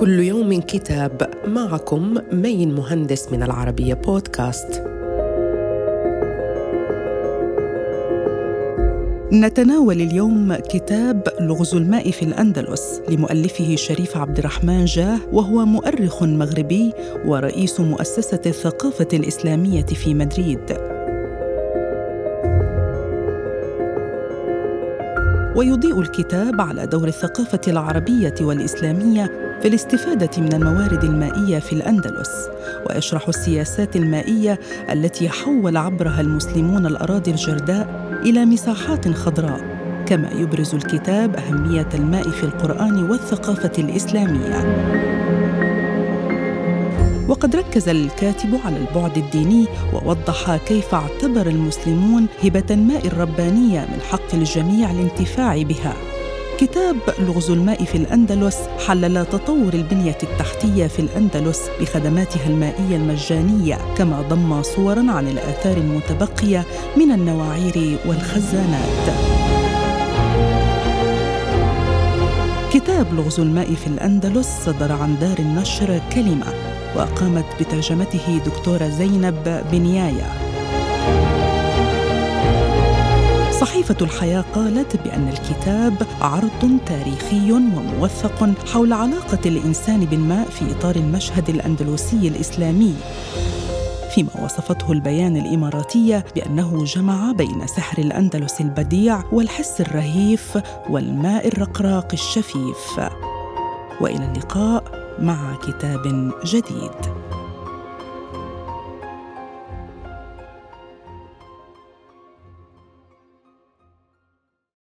كل يوم كتاب معكم مين مهندس من العربية بودكاست. نتناول اليوم كتاب لغز الماء في الأندلس لمؤلفه شريف عبد الرحمن جاه وهو مؤرخ مغربي ورئيس مؤسسة الثقافة الإسلامية في مدريد. ويضيء الكتاب على دور الثقافة العربية والإسلامية في الاستفادة من الموارد المائية في الأندلس ويشرح السياسات المائية التي حول عبرها المسلمون الأراضي الجرداء إلى مساحات خضراء كما يبرز الكتاب أهمية الماء في القرآن والثقافة الإسلامية. وقد ركز الكاتب على البعد الديني ووضح كيف اعتبر المسلمون هبة الماء الربانيه من حق الجميع الانتفاع بها. كتاب لغز الماء في الأندلس حلل تطور البنية التحتية في الأندلس بخدماتها المائية المجانية كما ضم صورا عن الآثار المتبقية من النواعير والخزانات. كتاب لغز الماء في الأندلس صدر عن دار النشر كلمة وقامت بترجمته دكتورة زينب بنيايا صحيفة الحياة قالت بأن الكتاب عرض تاريخي وموثق حول علاقة الإنسان بالماء في إطار المشهد الأندلسي الإسلامي. فيما وصفته البيان الإماراتية بأنه جمع بين سحر الأندلس البديع والحس الرهيف والماء الرقراق الشفيف. وإلى اللقاء مع كتاب جديد.